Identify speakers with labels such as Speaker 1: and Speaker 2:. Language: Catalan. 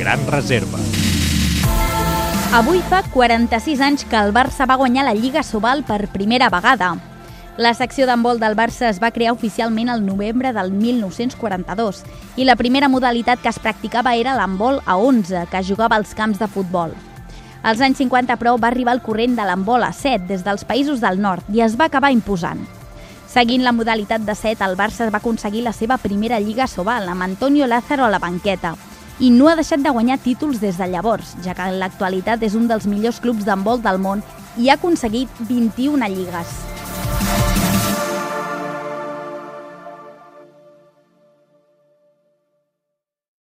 Speaker 1: gran reserva.
Speaker 2: Avui fa 46 anys que el Barça va guanyar la Lliga Sobal per primera vegada. La secció d'handbol del Barça es va crear oficialment el novembre del 1942 i la primera modalitat que es practicava era l'handbol a 11, que jugava als camps de futbol. Als anys 50, però, va arribar el corrent de l'handbol a 7 des dels països del nord i es va acabar imposant. Seguint la modalitat de 7, el Barça va aconseguir la seva primera Lliga Sobal amb Antonio Lázaro a la banqueta i no ha deixat de guanyar títols des de llavors, ja que en l'actualitat és un dels millors clubs d'handbol del món i ha aconseguit 21 lligues.